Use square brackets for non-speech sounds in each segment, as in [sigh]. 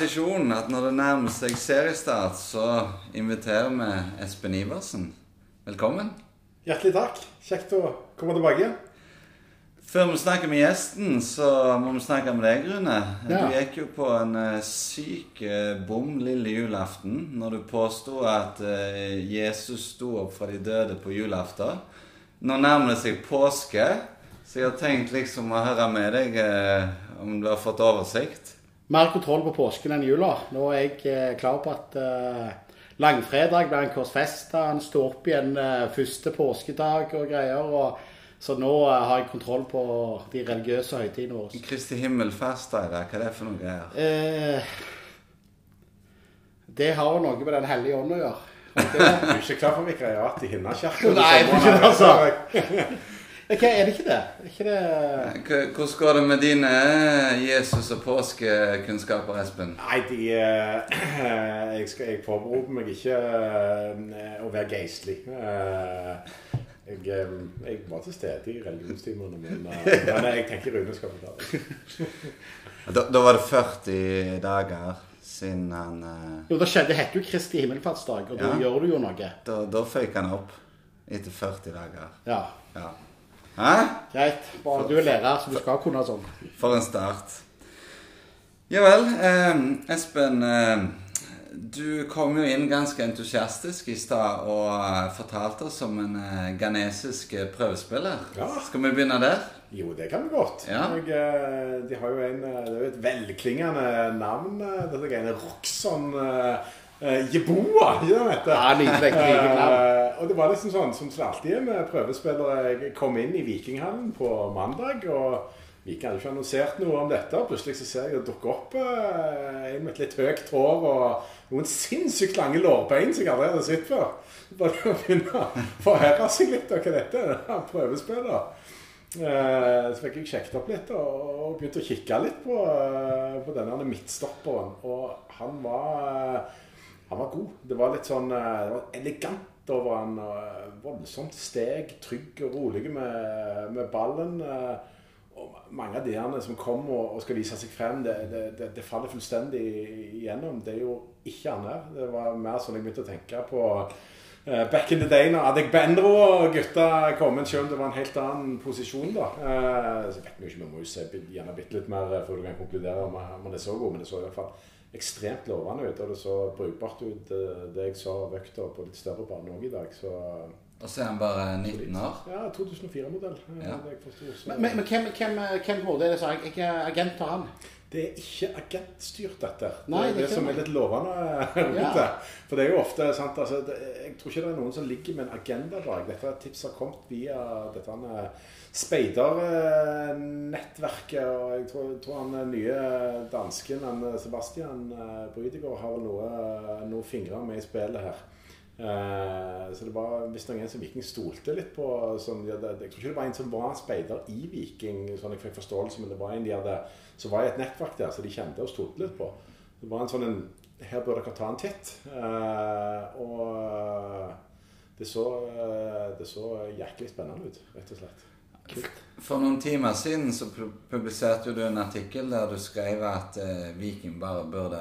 tradisjon at når det nærmer seg seriestart, så inviterer vi Espen Iversen. Velkommen. Hjertelig takk. Kjekt å komme tilbake. Før vi snakker med gjesten, så må vi snakke med deg, Rune. Ja. Du gikk jo på en eh, syk eh, bom lille julaften når du påsto at eh, Jesus sto opp fra de døde på julaften. Nå nærmer det seg påske, så jeg har tenkt liksom å høre med deg om du har fått oversikt. Mer kontroll på påsken enn jula. Nå er jeg eh, klar på at uh, langfredag blir en korsfesta. Han står opp igjen uh, første påskedag og greier. Og, så nå uh, har jeg kontroll på de religiøse høytidene våre. Kristi himmelfest, hva er det for noe greier? Eh, det har jo noe med Den hellige ånd å gjøre. [laughs] Du er ikke klar for vikariat i Hinnakirken? Nei, det er ikke det, altså. Ok, er det ikke det? Er ikke det Hvordan går det med dine Jesus- og påskekunnskaper, Espen? Nei, de, eh, [clears throat] jeg, skal, jeg påberoper meg ikke eh, å være geistlig. Eh, Jeg, jeg var til stede i religionstimene, men, men jeg tenker Rune skal få ta det. Da, da var det 40 dager siden han Jo, det skjedde. Det heter jo Kristi himmelfartsdag, og da Ja. gjør du jo noe. Da, da føyk han opp etter 40 dager. Ja. Ja. Hæ? Greit. Bare du er lærer, så du skal kunne sånn. For en start. Ja vel. Eh, Espen, eh, du kom jo inn ganske entusiastisk i stad og eh, fortalte oss om en eh, ghanesisk eh, prøvespiller. Ja. Skal vi begynne der? Jo, det kan vi godt. Ja. Og, eh, de har jo en, det er jo et velklingende navn, dette greiene. Roxon Jeboa, ikke det han heter? Ja, nydelig. Og det var liksom sånn som det alltid er med prøvespillere. Jeg kom inn i Vikinghallen på mandag, og Viking hadde ikke annonsert noe om dette. Plutselig så ser jeg det dukke opp eh, en med et litt høyt hår og noen sinnssykt lange lårbein som jeg aldri hadde sett før. Bare [laughs] å begynne å forhøre seg litt av hva dette er. denne prøvespiller. Eh, Så fikk jeg sjekket opp litt og og begynte å kikke litt på, eh, på denne midtstopperen. Og han var, eh, han var god. Det var litt sånn det var elegant over han. og, eh, Voldsomt steg, trygg og rolig med, med ballen. eh, Og mange av de som kommer og og skal vise seg frem, det, det, det, det faller fullstendig igjennom. Det er jo ikke han her. Det var mer sånn jeg begynte å tenke på eh, back in the day når Adegbenro og gutta kom inn, selv om det var en helt annen posisjon. da. Så vet vi jo ikke, vi må jo se gjerne bitte litt mer før du kan konkludere om han er så god, men det så i hvert fall ekstremt lovende ut. Og det så brukbart ut, det, det jeg sa av økta på litt større bane òg i dag. Så Og så er han bare 19 år. ja, 2004-modell. eh, Ja. Men, men, men hvem, hvem, hvem HD er det så ikke agent for han? Det er ikke agentstyrt, dette. Nei, det er det er det som er litt lovende rundt Ja. det. For det er jo ofte sant, altså, det, Jeg tror ikke det er noen som ligger med en agenda bak. Dette tipset har kommet via dette eh, speidernettverket. Og jeg tror, tror han eh, nye dansken han, eh, Sebastian eh, Brydegård har noe, noe fingre med i spillet her. Eh, så det var visstnok en som Viking stolte litt på. Som, jeg tror ikke det var en som var speider i Viking, sånn jeg fikk forståelse, men det var en de hadde som var i et nettverk der, så de kjente og stolte litt på. Det var en sånn en Her bør dere ta en titt. Eh, og det så, eh, det så jæklig spennende ut, rett og slett. For noen timer siden så publiserte du en artikkel der du skrev at eh, Viking bare burde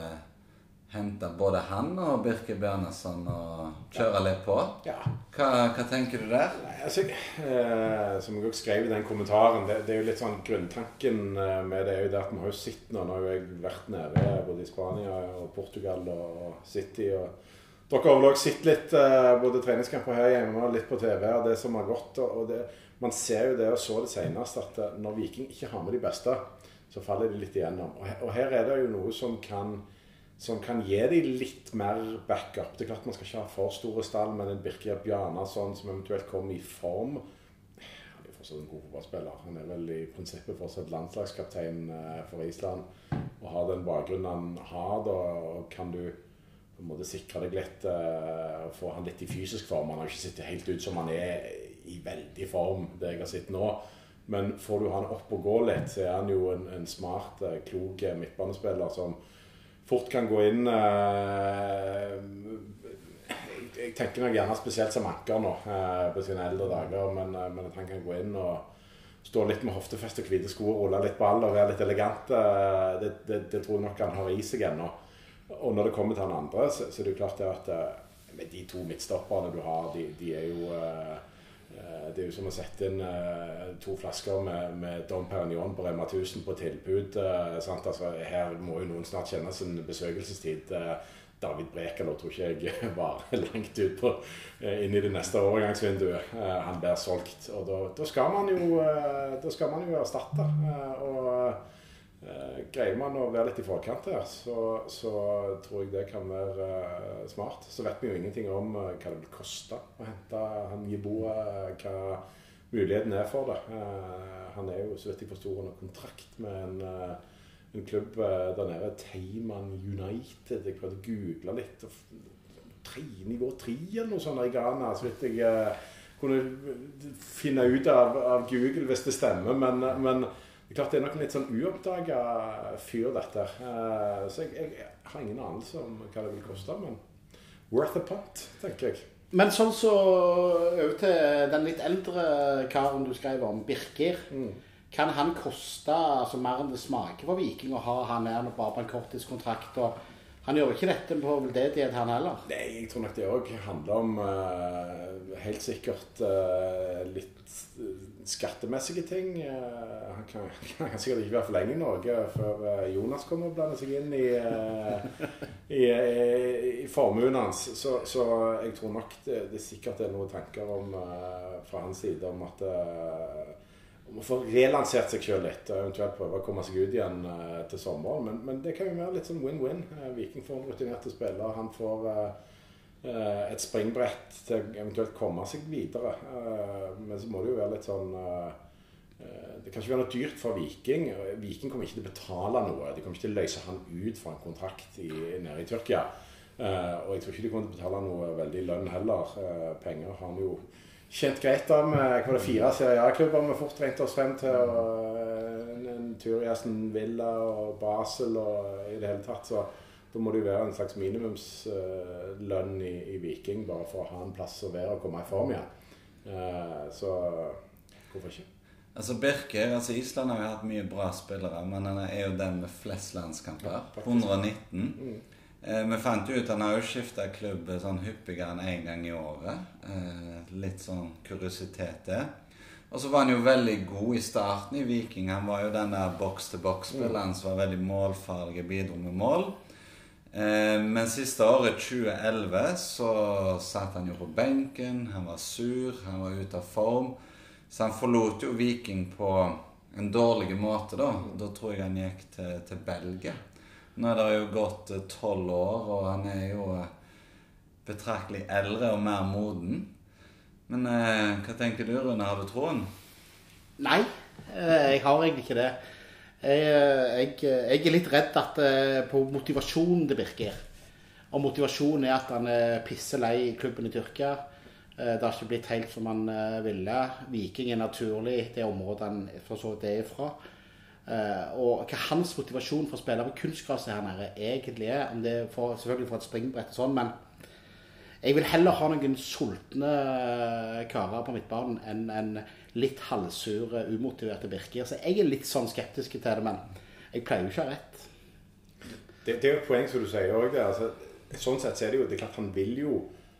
hente både han og Birke Bjarnason og kjøre litt på. Ja. Hva, hva tenker du der? Nei, altså, eh, som jeg også skrev i den kommentaren, det, det er jo litt sånn grunntanken eh, med det er jo det at vi har jo sett nå, nå har jeg vært nede både i Spania og Portugal og City og dere har vel òg sett litt eh, både treningskamper her hjemme og litt på TV og det som har gått. og og det, Man ser jo det og så det senest at eh, når Viking ikke har med de beste, så faller de litt igjennom. Og her, og her er det jo noe som kan som kan gi dem litt mer backup. Det er klart Man skal ikke ha for store stall, men en Birker Bjarnason som eventuelt kommer i form Han er fortsatt en god fotballspiller. Han er vel i prinsippet fortsatt landslagskaptein eh, for Island. Og har den bakgrunnen han har, da kan du på en måte sikre deg litt eh, og få han litt i fysisk form. Han har ikke sett helt ut som han er i veldig form, det jeg har sett nå. Men får du han opp og gå litt, så er han jo en, en smart, eh, klok midtbanespiller som fort kan gå inn eh, jeg, tenker nok gjerne spesielt som anker nå eh, på sine eldre dager, men, eh, men at han kan gå inn og stå litt med hoftefest og hvite sko og rulle litt ball og være litt elegant, det, det, det tror jeg nok han har i seg ennå. Og når det kommer til han andre, så, så er det jo klart det at med de to midtstopperne du har, de, de er jo det er jo som å sette inn eh, to flasker med, med Dom Perignon på Rema 1000 på tilbud. eh? Altså, her må jo noen snart kjenne sin besøkelsestid. Eh, David Brekalo tror ikke jeg [laughs] var langt ut på eh, inn i det neste overgangsvinduet. Eh, han blir solgt. Og da, skal man jo, eh, erstatte. Eh, og eh, greier man å være litt i forkant her, så, så tror jeg det kan være uh, smart. Så vet vi jo ingenting om uh, hva det vil koste å hente han Jiboa, hva muligheten er for det. Uh, han er jo, så vidt jeg forstår, under kontrakt med en eh, en klubb eh, der nede, Teiman United. Jeg prøvde å google litt. Tre, nivå tre eller noe sånt i Ghana, så vidt jeg eh, kunne finne ut av, av Google hvis det stemmer. Men, men klart det er nok en litt sånn uoppdaga fyr, dette. Eh, Så jeg, jeg har ingen anelse om hva det vil koste, men worth a punt, tenker jeg. Men sånn så over til den litt eldre karen du skrev om, Birker. Kan han koste altså, mer enn det smaker for Viking å ha han her på en korttidskontrakt? og Han gjør ikke dette på veldedighet, han heller. Nei, jeg tror nok det òg handler om uh, helt sikkert uh, litt eh, skattemessige ting. Uh, han kan, [laughs] kan sikkert ikke være for lenge i Norge før Jonas kommer og blander seg inn i, i, i, i formuen hans. Så, så jeg tror nok det, det sikkert er noen tanker om, fra hans side om at om å få relansert seg sjøl litt, eventuelt prøve å komme seg ut igjen uh, til sommeren. Men, men det kan jo være litt sånn win-win. Uh, Viking får en rutinerte spiller. Han får uh, et springbrett til eventuelt komme seg videre. Men så må det jo være litt sånn Det kan ikke være noe dyrt for Viking. Viking kommer ikke til å betale noe. De kommer ikke til å løse han ut for en kontrakt i, nede i Tyrkia. Og jeg tror ikke de kommer til å betale noe veldig lønn heller. Penger har han jo tjent greit av med hva det, fire Serie A-klubber vi fort regnet oss frem til. Og eh, en, en tur i Aston Villa og Basel og i det hele tatt. Så da må det jo være en slags minimumslønn i, i Viking bare for å ha en plass å være og komme i form igjen. Eh, så hvorfor ikke? Altså Birker, altså Island har jo hatt mye bra spillere, men han er jo den med flest landskamper. Ja, 119. Eh, vi fant jo ut han har jo skifta klubb sånn hyppigere enn én gang i året. Eh, litt sånn kuriositet det. Og så var han jo veldig god i starten i Viking. Han var jo den der boks-til-boks-spilleren som var veldig målfarlig, bidro med mål. Eh, men siste året, 2011, så satt han jo på benken. Han var sur, han var ute av form. Så han forlot jo Viking på en dårlig måte, da. Da tror jeg han gikk til, til Belgia. Nå er det jo gått tolv år, og han er jo eh, betraktelig eldre og mer moden. Men eh, hva tenker du, Rune? Har du troen? Nei, eh, jeg har egentlig ikke det. Jeg, eh, jeg, jeg er litt redd at, eh, på motivasjonen det virker. Og motivasjonen er at han er pisselei i klubben i Tyrkia. Eh, Det har ikke blitt helt som han eh, ville. Viking er naturlig det området han for så vidt er ifra. Eh, Og hva hans motivasjon for å spille på kunstgresset her nede egentlig er, om det er for, selvfølgelig for et springbrett og sånn, men jeg vil heller ha noen sultne karer på midtbanen enn en litt halvsure, umotiverte Birker. Så jeg er litt sånn skeptisk til det, men jeg pleier jo ikke å ha rett. Det, det er jo et poeng som du sier òg. Altså, sånn sett så er det jo det er klart han vil jo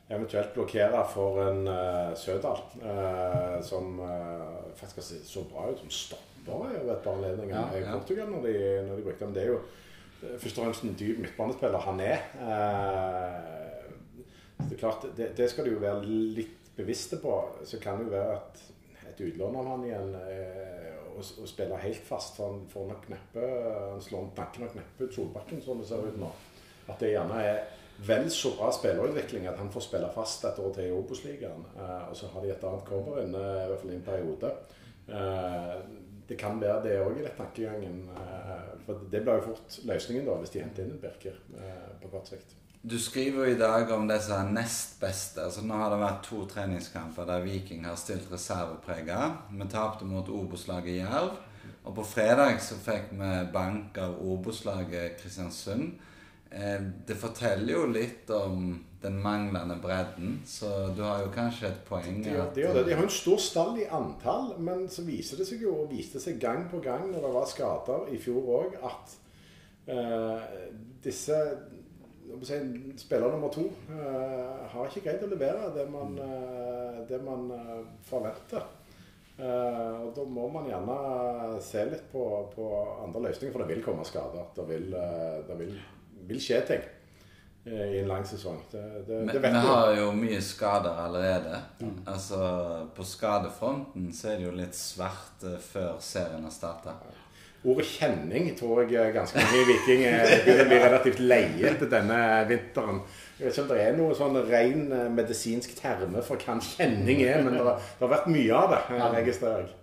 eventuelt blokkere for en uh, Sødal, uh, som uh, faktisk så bra ut som stopper ved et par anledninger Ja, i. Portugal når de, når de brukte ham. Det er jo først og fremst en dyp midtbanespiller han er. Det er klart, det, det skal du jo være litt bevisste på. Så kan det jo være at et utlån av han igjen og, og spiller helt fast. For han får nok neppe Han slår nakken nok neppe ut Solbakken, sånn det ser ut nå. At det gjerne er vel så bra spillerutvikling at han får spille fast et år til i Obos-ligaen. Eh, og så har de et annet cover inne, i hvert fall i en periode. Eh, det kan være det òg i den tankegangen. Eh, for det blir jo fort løsningen da, hvis de henter inn en Birker på kort sikt. Du skriver jo i dag om det som er nest beste. Altså Nå har det vært to treningskamper der Viking har stilt reserveprega. Vi tapte mot Obos-laget Jerv. Og på fredag så fikk vi bank av Obos-laget Kristiansund. Eh, det forteller jo litt om den manglende bredden, så du har jo kanskje et poeng De, gjør- de, det. de har en stor stall i antall, men så viser det seg jo, og viste seg gang på gang når det var skader i fjor òg, at eh, disse si, spiller nummer to eh, har ikke greid å levere det man, eh, det man eh, forventer. Eh, og Da må man gjerne se litt på, på andre løsninger, for det vil komme skader. Det vil, eh, det vil, vil skje ting i en lang sesong. Det, det, Men det vet vi vi. har jo mye skader allerede. Altså, På skadefronten så er det jo litt svart eh, før serien har starta. Ordet kjenning tror jeg ganske mange Viking eh, begynner å bli relativt leie etter denne vinteren. Jeg vet ikke om det er noe sånn ren eh, medisinsk terme for hva en kjenning er, men det har, det har vært mye av det, registrerer jeg.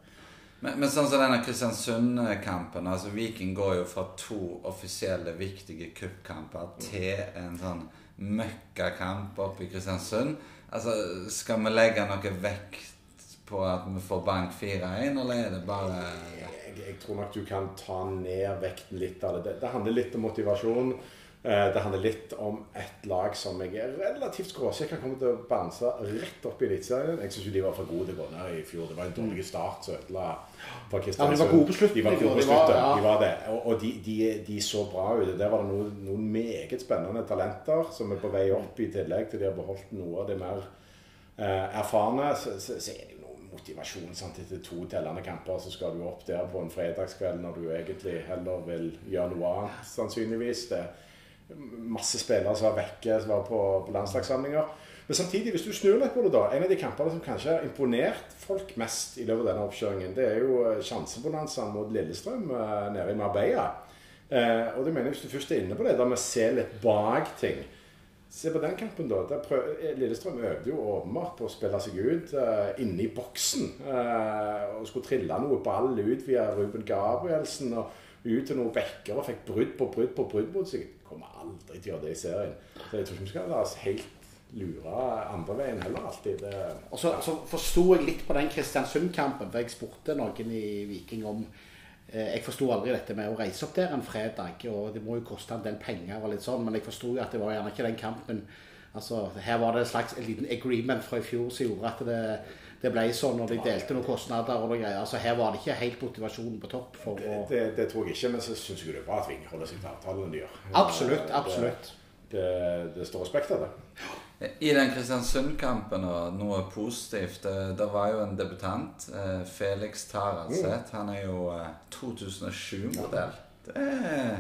Men, men sånn som denne Kristiansund-kampen altså Viking går jo fra to offisielle viktige cupkamper til en sånn møkkakamp oppe i Kristiansund. Altså, Skal vi legge noe vekt på at vi får bank 4-1, eller er det bare Jeg, jeg tror nok du kan ta ned vekten litt av det. Det, det handler litt om motivasjon. Eh, Det handler litt om et lag som jeg er relativt skråsikker kommer til å banse rett opp i Eliteserien. Jeg syns de var for gode til å gå ned i fjor. Det var en dårlig start som ødela for Ja, Kristiansund. Ja, de var gode på slutten De var gode på De var- slutten. ja. De var det. Og, og de, de, de så bra ut. Der var det noen, noen meget spennende talenter som er på vei opp, i tillegg til de har beholdt noe av det mer eh, erfarne. Så, så, så er det jo noe motivasjon. sant? Etter to tellende kamper så skal du opp der på en fredagskveld når du egentlig heller vil gjøre noe annet, sannsynligvis. Det er masse spillere som var vekke, som var på, på landslagssamlinger. Men samtidig, hvis du snur litt på det, da En av de kampene som kanskje har imponert folk mest i løpet av denne oppkjøringen, det er jo eh, sjansebonanzaen mot Lillestrøm eh, nede i Marbella. Eh, og det mener jeg, Hvis du først er inne på det, da med å se litt bak ting Se på den kampen, da. Der prøv, Lillestrøm øvde jo åpenbart på å spille seg ut uh, inne i boksen. Uh, og skulle trille noe ball ut via Ruben Gabrielsen og ut til noen bekker og fikk brudd på brudd på brudd mot seg. Kommer aldri til å gjøre det i serien. Så jeg tror ikke vi skal la oss helt lure andre veien heller alltid. Det, Og så, så forsto jeg litt på den Kristiansund-kampen, for jeg spurte noen i Viking om eh, Jeg forsto aldri dette med å reise opp der en fredag, og det må jo koste en del penger og litt sånn, men jeg forsto jo at det var gjerne ikke den kampen Altså, Her var det en slags en liten agreement fra i fjor som gjorde at det, det ble sånn når de delte noen kostnader og noe greier. Altså Her var det ikke helt motivasjonen på topp for å det, det tror jeg ikke, men så syns jeg det er bra at Ving holder seg til avtalen de gjør. Absolutt, absolutt. Det, det, det står respekt av det. I den Kristiansund-kampen og noe positivt Det, det var jo en debutant. eh, Felix Taradseth. Han er jo eh, 2007-modell. Det er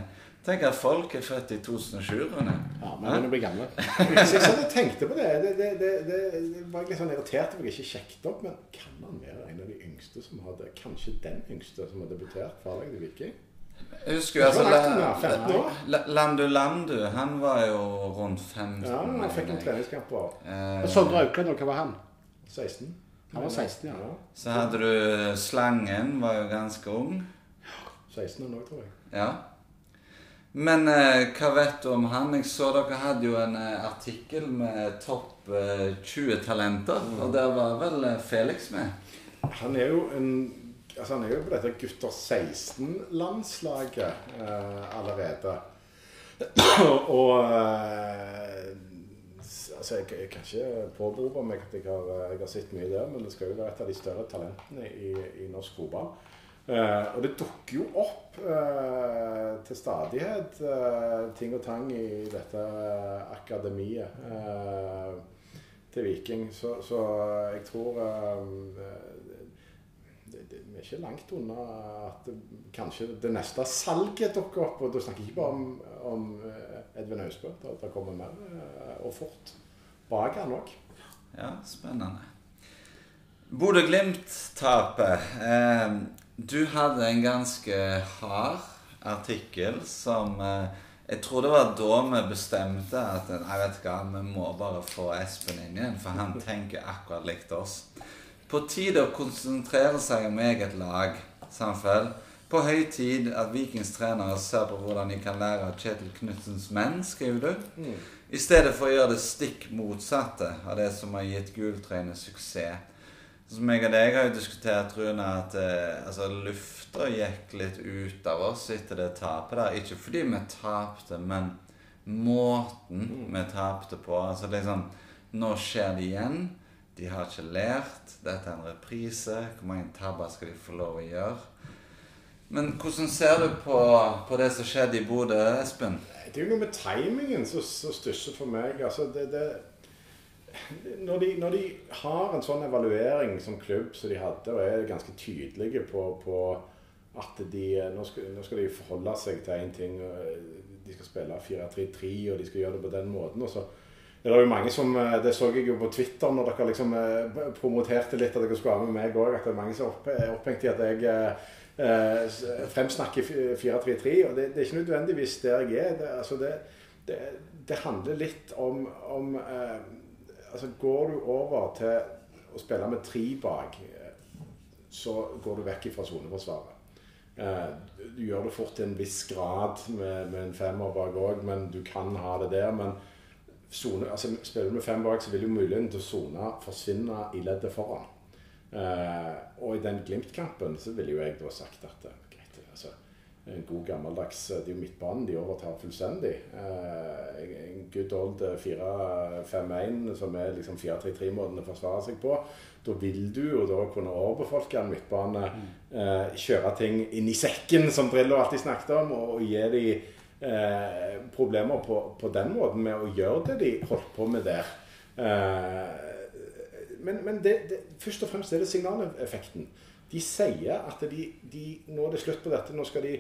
Tenk at folk er født i 2007, Rune. Ja, men begynner å bli gamle. [laughs] Jeg satt og tenkte på det, det, det, det, det, det var litt sånn irritert at jeg ikke sjekket opp, men kan han være en av de yngste som hadde Kanskje den yngste som har debutert for A-laget Viking? Jeg husker jo altså Hvor langt han 15 år? La- Landu Landu, han var jo rundt 15. Ja, han fikk en treningskamp på Eh, Sondre Aukland, hva var han? 16. Han var 16, ja. Så hadde du Slangen, var jo ganske ung. 16 år nå, tror jeg. Ja. Men eh, hva vet du om han? Jeg så dere hadde jo en eh, artikkel med topp eh, 20 talenter, og der var vel eh, Felix med. Han er jo en Altså, han er jo på dette gutter 16-landslaget eh, allerede. [clears throat] og eh, Altså, jeg, jeg kan ikke påberope meg at jeg har, jeg har sett mye der, men det skal jo være et av de større talentene i, i norsk fotball. Eh, og det dukker jo opp eh, til stadighet eh, ting og tang i dette eh, akademiet eh, til Viking. Så, så jeg tror eh, vi er ikke langt unna at kanskje det neste salget dukker opp. Og da snakker jeg ikke bare om, om eh, Edvin Hausbø. Det, kommer mer, eh, og fort. Bak han òg. Ja, spennende. Bodø-Glimt-tapet. Eh, du hadde en ganske hard artikkel som Jeg tror det var da vi bestemte at jeg vet ikke, vi må bare få Espen inn igjen, for han tenker akkurat likt oss. På tide å konsentrere seg om eget lag, Samfell. På høy tid at Vikings trenere ser på hvordan de kan lære av Kjetil Knutsens menn, skriver du. I stedet for å gjøre det stikk motsatte av det som har gitt gultrøyene suksess. Som jeg og deg har jo diskutert, Rune, at eh, altså, lufta gikk litt ut av oss etter det tapet der. Ikke fordi vi tapte, men måten vi tapte på. Altså liksom Nå skjer det igjen. De har ikke lært. Dette er en reprise. Hvor mange tabber skal de få lov å gjøre? Men hvordan ser du på, på det som skjedde i Bodø, Espen? Det er jo noe med timingen som stusser for meg. Altså, det, det, når, de, når de har en sånn evaluering som klubb som de hadde, og er ganske tydelige på, på at de nå skal, nå skal de forholde seg til én ting. De skal spille 4-3-3, og de skal gjøre det på den måten. og så det er jo mange som, det så jeg jo på Twitter når dere liksom promoterte litt at dere skulle ha med meg òg, at det er mange som er opphengt i at jeg eh, fremsnakker 4-3-3. Og det, det, er ikke nødvendigvis der jeg er. Det, altså det, det handler litt om, om eh, altså Går du over til å spille med tre bak, så går du vekk fra soneforsvaret. Eh, du gjør det fort til en viss grad med, med en femmer bak òg, men du kan ha det der. men zone, altså Spiller du med fem bak, så vil jo muligheten til å sone forsvinne i leddet foran. Eh, og i den Glimt-kampen så ville jo jeg da sagt at greit, altså, en god gammeldags Det er jo midtbanen de overtar fullstendig. Eh, en good old 4-5-1 som er liksom 4-3-3-måten å forsvare seg på. Da vil du jo da kunne overbefolke en midtbane, eh, kjøre ting inn i sekken, som Drillo alltid snakket om, og, og gi de eh, problemer på, på, den måten med å gjøre det de holdt på med der. Eh, men, men det, det, først og fremst er det signaleffekten. De sier at de, de, nå er det slutt på dette. Nå skal de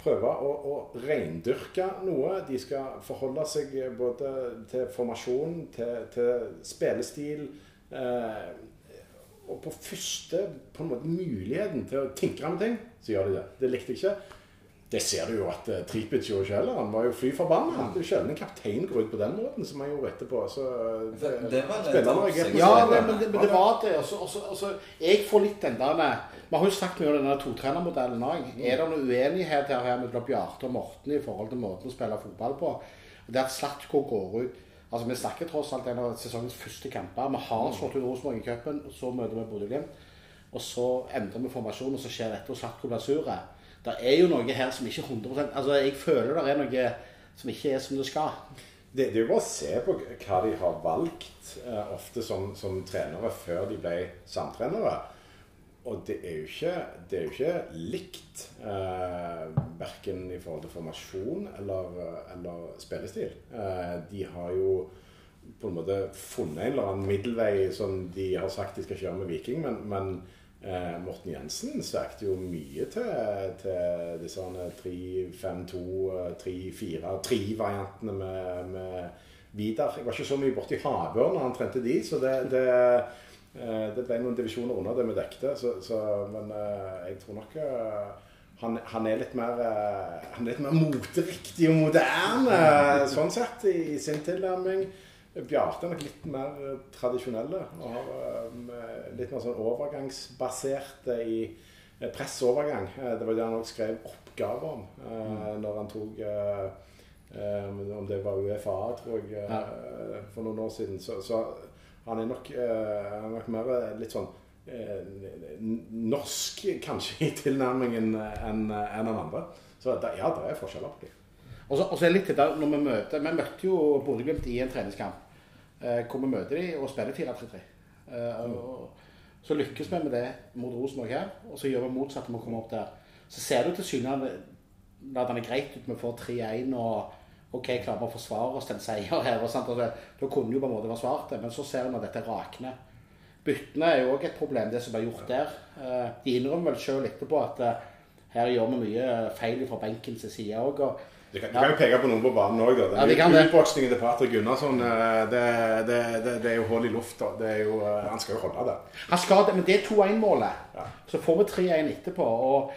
prøve å, å reindyrke noe. De skal forholde seg både til formasjon, til, til spillestil. Eh, og på første på en måte muligheten til å tinkre med ting, så gjør de det. Det likte jeg ikke. Det ser du jo at uh, Tripic gjorde ikke heller. Han var jo fly forbanna. Det er sjelden en kaptein går ut på den måten som han gjorde etterpå. Så det, det var det Ja, det, men, det, men det var det. Også, også, også, jeg får litt den der Vi har jo snakket mye om denne totrenermodellen òg. Er det noen uenighet her, her mellom Bjarte og Morten i forhold til måten å spille fotball på? Det at Slatko går ut Altså, Vi snakker tross alt en av sesongens første kamper. Vi har slått ut Rosenborg i cupen, så møter vi Bodø-Glimt. Og så endrer vi formasjonen, og så skjer dette, og Slatko blir sur det er jo noe her som ikke er 100% Altså, jeg føler det er noe som ikke er som det skal. Det, det er jo bare å se på hva de har valgt eh, ofte som, som, trenere før de ble samtrenere. Og det er jo ikke, er jo ikke likt. Eh, verken i forhold til formasjon eller, eller spillestil. Eh, de har jo på en måte funnet en eller annen middelvei som de har sagt de skal kjøre med Viking, men, men Eh, Morten Jensen svekte jo mye til, til disse 3-5-2, 3-4-3-variantene med, med, Vidar. Jeg var ikke så mye borti havørn når han trente de, så det, det, eh, det ble noen divisjoner under det vi dekte. Men eh, jeg tror nok eh, han, han, er litt mer Han er litt mer moteriktig og moderne sånn sett i, i sin tilnærming. Bjarte er nok litt mer eh, tradisjonelle. og har um, Litt mer sånn overgangsbaserte i pressovergang. Det var det han også skrev oppgaver om mm. når han tok Om det var UFA, tror jeg, ja. for noen år siden. Så, så han er nok, han er nok mer litt sånn norsk, kanskje, i tilnærmingen enn en den andre. Så ja, det er forskjeller på dem. Og så er det litt det når Vi møter, vi møtte jo Bodø-Glimt i en treningskamp. Eh, hvor vi møter de og spiller 4-3-3. Eh, så lykkes vi med det mot Rosenborg her, og så gjør vi motsatt med å komme opp der. Så ser du tilsynelatende greit ut. Vi får 3-1 og OK, klarer vi å forsvare oss til en seier her. og sant? Altså, da kunne jo på en måte være svart, det, men så ser vi at dette rakner. Byttene er jo òg et problem, det som ble gjort der. Eh, de innrømmer vel sjøl etterpå at her gjør vi mye feil fra benkens side òg. Du kan, kan, jo peke på noen på banen òg. Ja, utboksingen til Patrick Gunnarsson eh, det, det, det, det, er jo hull i lufta. Eh, han skal jo holde det. Han skal det, Men det er 2-1-målet. Ja. Så får vi 3-1 etterpå. og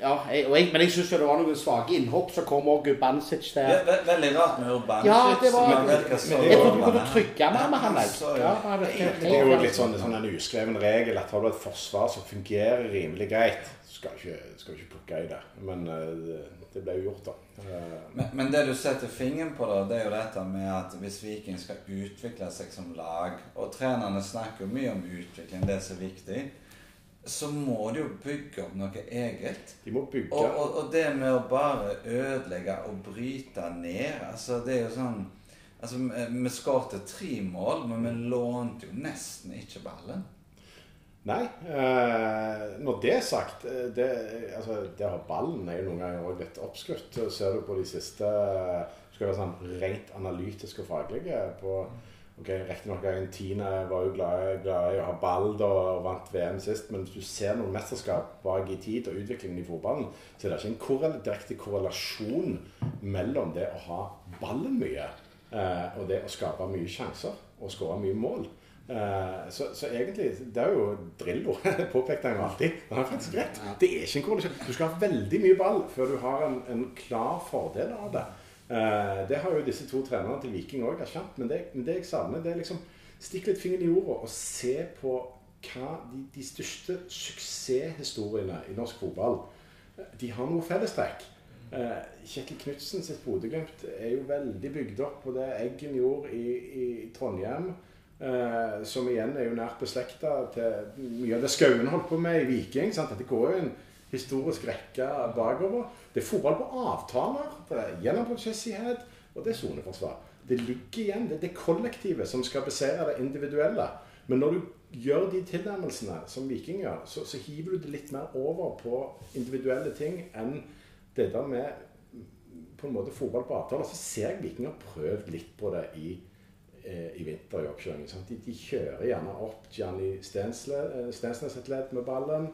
ja, jeg, jeg, men jeg syns det var noen svake innhopp. Så kom òg Bansic der. Ja, veldig rart med Bansic, Ja, det var, jeg trodde du kunne trygge mer med han. Ja, det er jo litt sånn, sånn en uskreven regel at har du et forsvar som fungerer rimelig greit, skal ikke, skal ikke plukke i det. Men uh, det ble jo gjort, da. Men, men, det du setter fingeren på, da, det er jo dette med at hvis Viking skal utvikle seg som lag Og trenerne snakker jo mye om utvikling, det som er viktig. Så må de jo bygge opp noe eget. De må bygge Og, og, og det med å bare ødelegge og bryte ned altså Det er jo sånn Altså, Vi skåret tre mål, men vi lånte jo nesten ikke ballen. Nei. Eh, når det er sagt eh, det, altså, det har ballen er jo noen ganger også litt oppskrytt. Ser du på de siste skal være sånn rent analytiske og faglige på ok, Riktignok Argentina var jo glad, glad i å ha ball da, og vant VM sist, men hvis du ser noen mesterskap bak i tid og utviklingen i fotballen, så er det ikke en korrel direkte korrelasjon mellom det å ha ballen mye eh, og det å skape mye sjanser og skåre mye mål. Eh, så, så, egentlig Det er jo Drillo. [laughs] Påpekte jeg jo alltid. Han har faktisk rett. Det er ikke en korrelasjon. Du skal ha veldig mye ball før du har en, en klar fordel av det. Eh, det har jo disse to trenerne til Viking òg erkjent. Men det, men det jeg savner, det er liksom Stikk litt fingeren i jorda og se på hva de, de største suksesshistoriene i norsk fotball De har noe fellestrekk. Eh, Kjetil Knutsen sitt Bodø-Glimt er jo veldig bygd opp på det Eggen gjorde i, i Trondheim. Eh, som igjen er jo nært beslekta til mye av det Skauen holdt på med i Viking. Sant? Dette går jo en historisk rekke bakover. Det er fotball på avtaler, det er gjennomprosessighet, og det er soneforsvar. Det ligger igjen, det er det kollektivet som skal besere det individuelle. Men når du gjør de tilnærmelsene som Viking gjør, så, så hiver du det litt mer over på individuelle ting enn det der med på en måte fotball på avtaler. Så ser jeg Viking har prøvd litt på det i eh, i vinter i oppkjøringen. De, de, kjører gjerne opp Gianni Stensnes et ledd med ballen.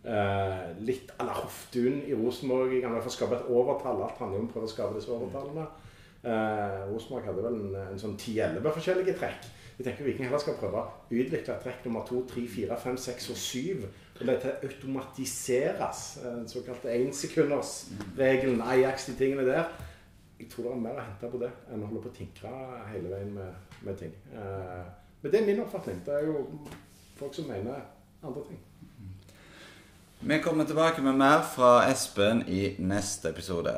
Eh, litt à la Hoftun i Rosenborg. I hvert fall skape et overtall. Alt handler om å prøve å skape disse overtallene. Eh, Rosenborg hadde vel en, en sånn 10-11 forskjellige trekk. Vi tenker Viking heller skal prøve å utvikle trekk nummer 2, 3, 4, 5, 6 og 7. Og dette automatiseres. Den såkalte énsekundersregelen, Ajax, de tingene der. Jeg tror det er mer å hente på det enn å holde på å tinkre hele veien med, med ting. Eh, men det er min oppfatning. Det er jo folk som mener andre ting. Vi kommer tilbake med mer fra Espen i neste episode.